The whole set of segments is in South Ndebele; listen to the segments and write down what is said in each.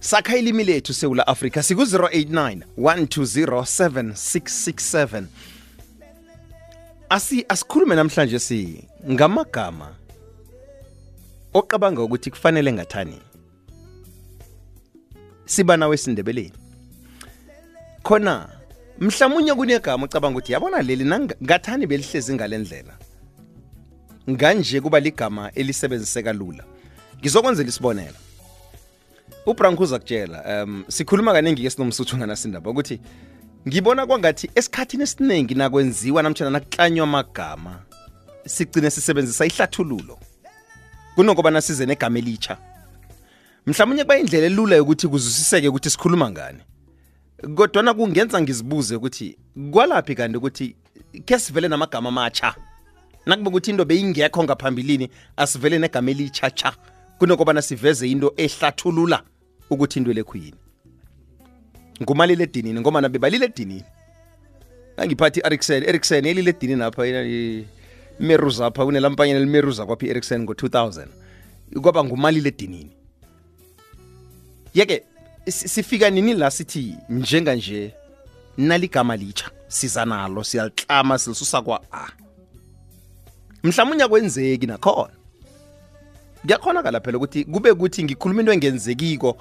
sakha ilimi lethu sewula afrika siku-089 1207667 asi asikhulume namhlanje si ngamagama ocabanga ukuthi kufanele ngathani siba nawe esindebeleni khona mhlamunye kunegama ucabanga ukuthi yabona leli ngathani belihlezi ngale ndlela nganje kuba ligama elisebenziseka lula ngizokwenzela isibonelo ubranko uza kutshela um sikhuluma kaningi-ke sinomsuthu nganasindaba ukuthi ngibona kwangathi esikhathini esiningi nakwenziwa namtshana nakuklanywa amagama sigcine sisebenzisa ihlathululo kunokubana size negama elitsha mhlawumnye kuba indlela elula yokuthi kuzwisiseke ukuthi sikhuluma ngani kodwana kungenza ngizibuze ukuthi kwalaphi kanti ukuthi ke sivele namagama amatsha nakube ukuthi into beyingekho ngaphambilini asivele negama elitshatsha kunokubana siveze into ehlathulula ukuthi into elekhu yini ngumalile edinini ngomana bebalile edinini angiphathi i-ericson i-ericson elile edinini apha imeruza apha kunelampanyana limeruza kwapha i-ericson ngo-2000 kwaba ngumalile edinini yeke sifika nini la sithi njenganje naligama litsha siza nalo siyaliklama silisusa kwa-a mhlawumunye akwenzeki nakhona kuyakhonakala phela ukuthi kube ukuthi ngikhuluma into engenzekiko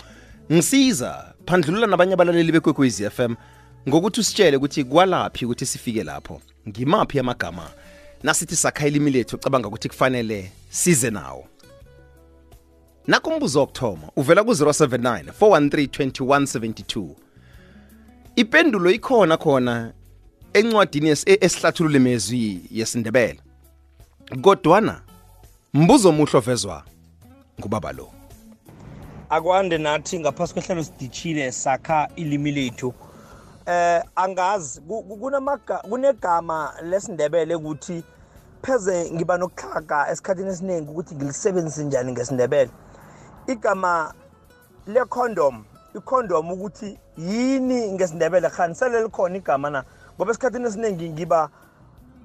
ngisiza phandlulula nabanye abalaleli bekwekwezi f m ngokuthi usitshele ukuthi kwalaphi ukuthi sifike lapho ngimaphi amagama nasithi sakha ilimi lethu cabanga ukuthi kufanele size nawo nakho umbuzo wokuthoma uvela ku-079 413 2172 ipendulo ikhona khona encwadini e-, esihlathulule mezwi yesindebele kodwana mbuzo omuhle ovezwa ngubaba lo akwande nathi ngaphasi kwehlelo sidishile sakha ilimi lethu eh angazi kunegama lesindebele ukuthi pheze ngiba nokutlhaga esikhathini esiningi ukuthi ngilisebenzise njani ngesindebele igama lecondom icondom ukuthi yini ngesindebele khani sele likhona igama na ngoba esikhathini esiningi ngiba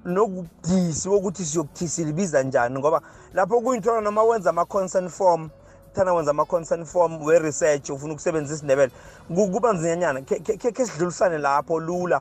nokubudisi wokuthi siyokuthisi libiza njani ngoba lapho kuyinthola noma wenza ama-concern form thana wenza ama-concern form we-research ufuna ukusebenzisa isindebele kuba nzinyanyana khe sidlulisane lapho lula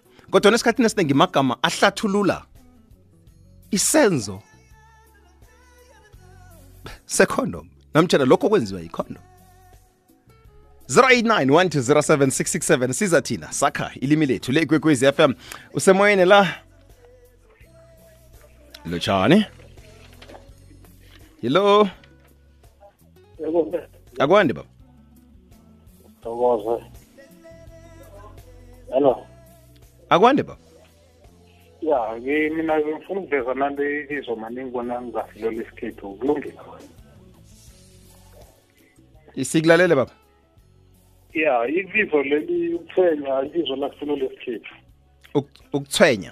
kodwa nesikhathini esiningi magama ahlathulula isenzo secondom namtshela lokho kwenziwa yicondom 0891207667 siza thina sakha ilimi lethu le ikwekwezi FM usemoyeni la lotshani hello akwande baba thokoze hello akwande baba ya ke mina ngifuna ukuveza nanto ibizo maningi bona ngizafilwela isikhethu kulungile isikulalele baba ya ibizo leli ukuthwenya ibizo lakufilo lesikhethu ukuthwenya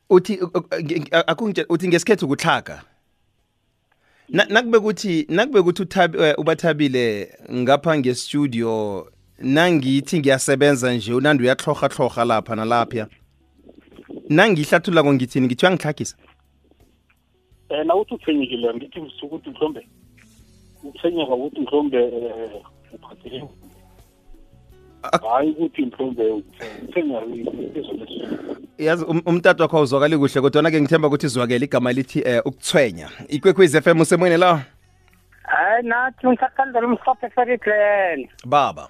uthi akungitshela uthi ngesikhethe ukutlhaga Na- nakube kuthi nakube kuthi uthabi- eh, ubathabile ngapha ngestudio nangithi ngiyasebenza nje unandi uyatlhorhatlhorha lapha nalapha nangihlathululako ngithini ngithi uyangitlhagisa um eh, nawuthi uthwenyekile ngithi ukuthi mhlawumbe ukuthwenyeka ukuthi mhlawumbe um eh, uphatheke hayi ukuthi mhlawumbe yazi um, umtatu wakho awuzwakali kuhle kodwana-ke ngithemba ukuthi zwakele igama lithi um ukuthwenya ikwekhwiz f m usemweni la hayi nathi umsakhandela umhlophe ferikland baba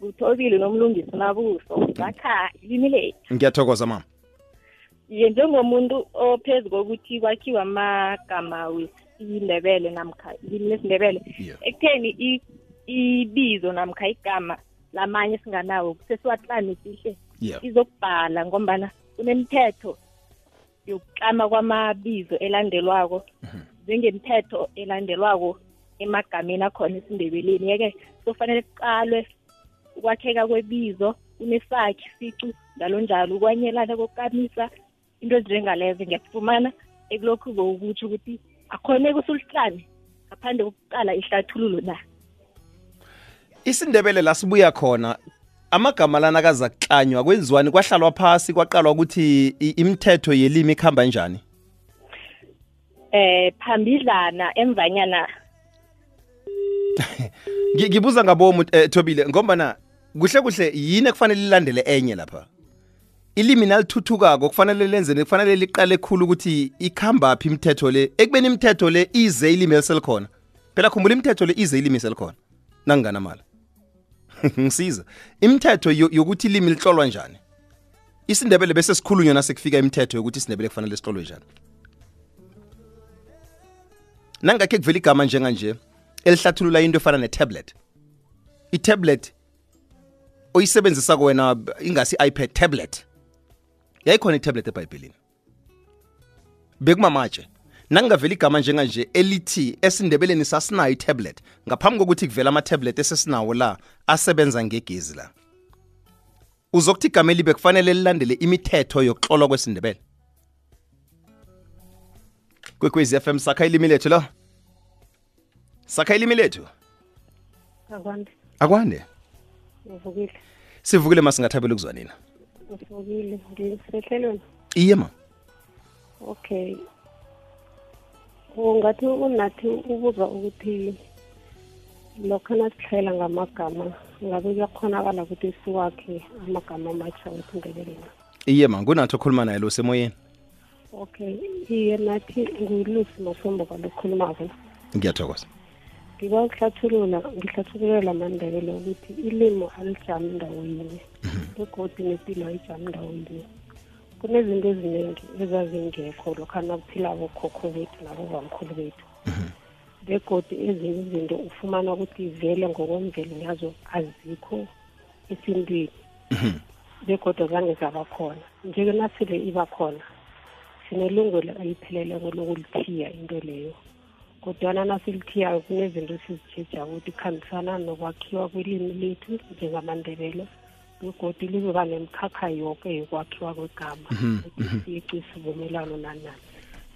uthobile nomlungisi mabuso ngakha ilimi lethu ngiyathokoza mama ye njengomuntu ophezu kokuthi kwakhiwa amagama wesindebele namkha ilimi lesindebele ekutheni ibizo namkha igama lamanye singanawo kusesiwatlani sihle izokubhala ngombana kunemithetho yokuqama kwamabizo elandelwako mhm. njengemithetho elandelwako emagameni akhona esindebeleni yeke kufanele kuqalwe ukwakheka kwebizo unesakhi isicu njalo njalo ukwanyelana kokukamisa into ezinjengalezo ngiyakufumana ekulokhu bokutsho ukuthi akhoneke usulutshani ngaphandle kokuqala ihlathululo na isindebele la sibuya khona amagama lana kaza kuklanywa kwenziwani kwahlalwa phasi kwaqalwa ukuthi imithetho yelimi ikhamba njani eh phambidlana emvanyana ngibuza ngabomu eh, thobile ngombana kuhle kuhle yini ekufanele ilandele enye lapha ilimi nalithuthukako kufanele lenzeni kufanele liqale khulu ukuthi ikhambaphi imithetho le ekubeni imithetho le ize ilimi eliselikhona phela khumbula imithetho le ize ilimi eselikhona nanginganamala ngisiza imithetho yokuthi ilimi lihlolwa njani isindebele bese sikhulunywa nasekufika imithetho yokuthi isindebele kufanele sihlolwe njani nangakhe kuvela igama njenganje elihlathulula into efana ne-tablet i-tablet oyisebenzisa kwena ingasi iPad tablet yayikhona itablet eBhayibhelini bekumamatshe nangingavela igama njenganje elithi esindebeleni sasinayo itablet ngaphambi kokuthi kuvela ama-tablet esesinawo la asebenza ngegezi la uzokuthi igama elibe kufanele lilandele imithetho yokuhlolwa kwesindebele kwekwezi FM sakha ilimi lethu lo sakha ilimi lethu akwande akwande ngivukile sivukile ma singathabela ukuzwa nina ngivukile ngisehlelweni iye ma okay ungathi unathi ubuza ukuthi lokho nasitlhayela ngamagama ngabe kuyakhonakala ukuthi siwakhe amagama amatsha wesindebeleni iye ma ngunathi okhuluma naye lo semoyeni okay iye nathi ngulusi masombo kwalukhulumako ngiyathokoza ngiba ukuhlathulula ngihlathululela mandebele ukuthi ilimo alijami ndawo yinye mhm. begodi nempilo ayijami ndawo yinye kunezinto eziningi ezazingekho lokhu nakuphila abokhokho bethu nabobamkhulu bethu mhm. begodi ezinye izinto ufumana ukuthi vele ngokwemvelo yazo azikho esintwini mhm. begodwa zange zaba khona njeke nasile iba khona sinelungelo elipheleleko lokulithiya into leyo kodwana nasilithiyayo kunezinto esizitsheja ukuthi khambisana nokwakhiwa kwelimi lethu njengamandebele begodwa lizoba nemkhakha yoke yokwakhiwa kwegama mhm, mhm. siqi sivumelwano nanani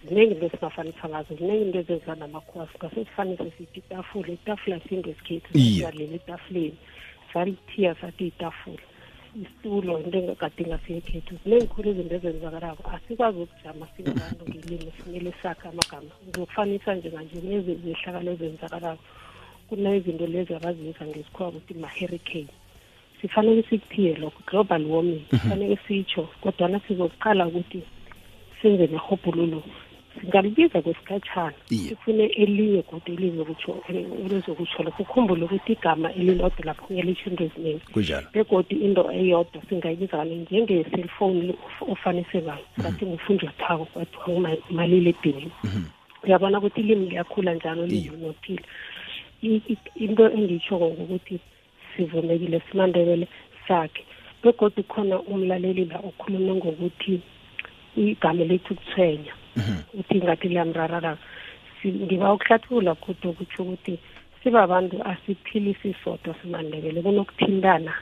ziningi into esingafanisa ngazo ziningi into ezenziwa namakhowa singase sifanise sithi itafula itafula sinto esikhethu sivalele etafuleni salithiya sathi itafula isitulo into engakade ingasiyekhethu zinezikhulu izinto ezenzakalako asikwazi ukujama singabantu ngelimi simele sakhe amagama ngizokufanisa njenganje nezehlakalo ezenzakalako kunezinto lezi abaziyisa ngesikhuwa ukuthi ma-hurricane sifanele sikuphiye lokho global warming mhm. sifanele sitsho kodwana sizokuqala ukuthi senze nehobhululo ngalibiza kwesikhatshana sifune elinye kude elizokutsho elizokutsho lokho ukhumbule ukuthi igama elilodwa lapho ngelisho into eziningi kunjalo begodi into eyodwa singayibiza kani njenge-cellphone ofanise bani mhm. ngathi ngufunjathako kwathiwa ngumalile edinini mhm. uyabona ukuthi ilimi liyakhula njalo linothile into engiyishoko ngokuthi sivumekile simandebele sakhe begodu khona umlaleli la okhuluma ngokuthi igama lethu kutshwenya mhm. uthi ngathi liyamrarara ngiba ukuhlathulula kude ukuthi ukuthi sibabantu asiphili sisodwa simandebele kunokuthintana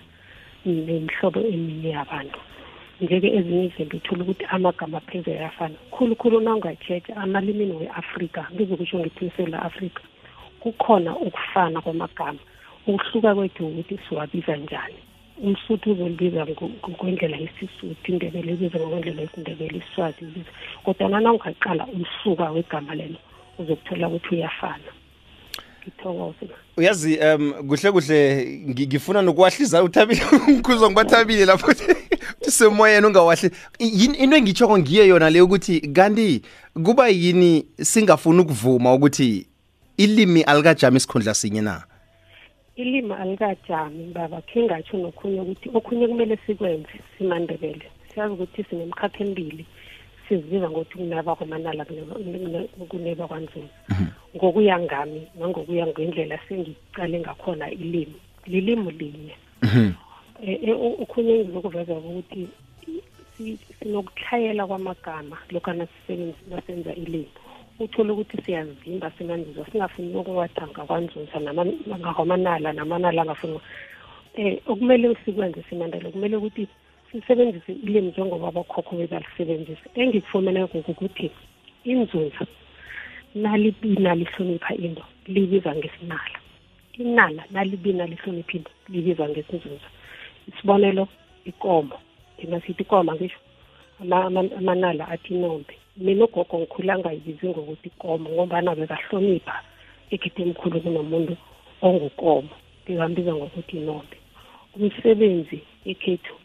nemihlobo eminye yabantu nje-ke ezinye izinto uthole ukuthi amagama pheze ayafana khulukhulu nawungatshetsha amalimini we-afrika ngizokusho ngithi isewula afrika kukhona ukufana kwamagama ukuhluka kwethu ukuthi siwabiza njani umsuthu uzolibiza ngokwendlela isisuthu indebele ibiza ngokwendlela isindebele isiswazi ibiza kodwa nana ungaqala umsuka wegama lelo uzokuthola ukuthi uyafana ngithokoze uyazi um kuhle kuhle ngifuna nokuwahliza uthabile ngikhuzwa ngibathabile lapho semoyeni ungawahli into engitshoko ngiye yona le ukuthi kanti kuba yini singafuni ukuvuma ukuthi ilimi alikajami isikhundla sinye na ilimi alikajami baba khingatsho nokhunye ukuthi okhunye kumele sikwenze simandebele siyazi ukuthi sinemkhakha emibili sizibiza ngokuthi kunaba kwamanala kuneba kwanzima mhm. ngokuya ngami nangokuya ngendlela sengiqale ngakhona ilimi lilimi linye mhm. eh, eh, okhunye engizokuveza ukuthi sinokutlhayela kwamagama lokhu nasenza ilimi uthole ukuthi siyazivimba sinandizwa singafuni nokuwadanga kwanzunza ngakwamanala namanala angafuni um eh, okumele sikwenze simandela kumele ukuthi sisebenzise ilimi njengoba abokhokho bezalisebenzisa engikufumene ngokukuthi inzunza nalihlonipha into libiza ngesinala inala nalibina lihloniphile libizwa ngesinzunza isibonelo ikomo thina sithi ikomo ngisho amanala athi inombe mina ugogo ngikhula angayibizi ngokuthi ikomo ngombana bekahlonipha ekhethe emkhulu kunomuntu ongukomo ngikambiza ngokuthi inombe umsebenzi ekhethu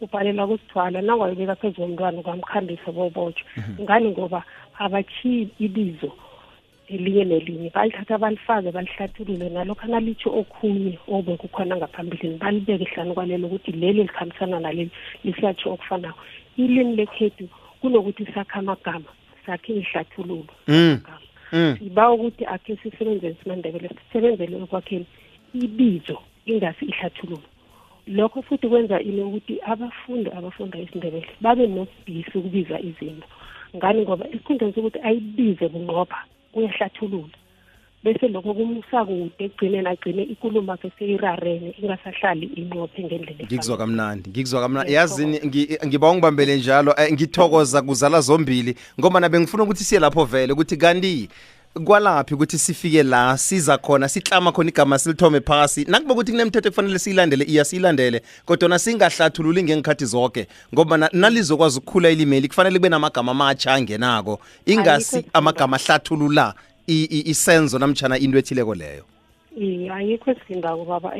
ubhalelwa kusithwala nangwayibeka phezu komntwana ukamkhambisa bobotshwa mhm. ngani ngoba abathiyi ibizo elinye nelinye balithatha balifake balihlathulule nalokho analitsho okhunye obekukhona ngaphambilini balibeke hlani kwalelo ukuthi leli likhambisana naleli lisatsho okufanako ilimi lekhethu kunokuthi sakhe amagama sakhe ihlathululo mm. mm. siba ukuthi akhe sisebenzele simandebele sisebenzele ekwakheni ibizo ingasi ihlathululo lokho futhi kwenza ini ukuthi abafundi abafunda isindebele babe nobhisi ukubiza izinto ngani ngoba esikhundleni sokuthi ayibize bunqopha kuyahlathulula bese lokho kumsa kude ekugcineni agcine ikulumo akhe seyirarene ingasahlali inqophe ngendlela ngikuzwa kamnandi ngikuzwa kamnandi yazini ngiba ungibambele njalo eh, ngithokoza kuzala zombili ngoba nabe ngifuna ukuthi siye lapho vele ukuthi kanti kwalaphi ukuthi sifike la siza khona siklama khona igama silithome phasi nakube ukuthi kunemithetho ekufanele siyilandele iya siyilandele kodwana singahlathululi ngengikhathi zoke ngoba na- nalizokwazi ukukhula ilimeli kufanele kube namagama amatsha angenako ingasi Ayikho amagama ahlathulula i- i- isenzo namtshana into ethileko leyo iye ayikho esidingako baba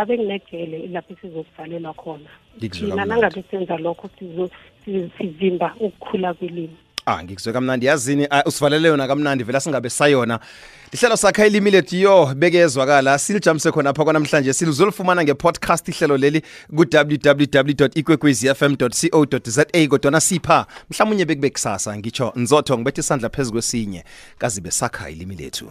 abenginejele lapho sizokuvalelwa khona thina nangabe senza lokho sizimba ukukhula kwelimi ah ngikuzwe kamnandi yazini ah, usivalele yona kamnandi vela singabe sayona lihlelo sakha ilimi lethu yo beke yezwakala silijamise khona apha kwanamhlanje siluzolifumana nge-podcast ihlelo leli ku-www ikwekwezfm co za kodwana sipha mhlawumunye bekube kusasa ngitsho nzotho ngibethe isandla phezu kwesinye kazibe sakha ilimi lethu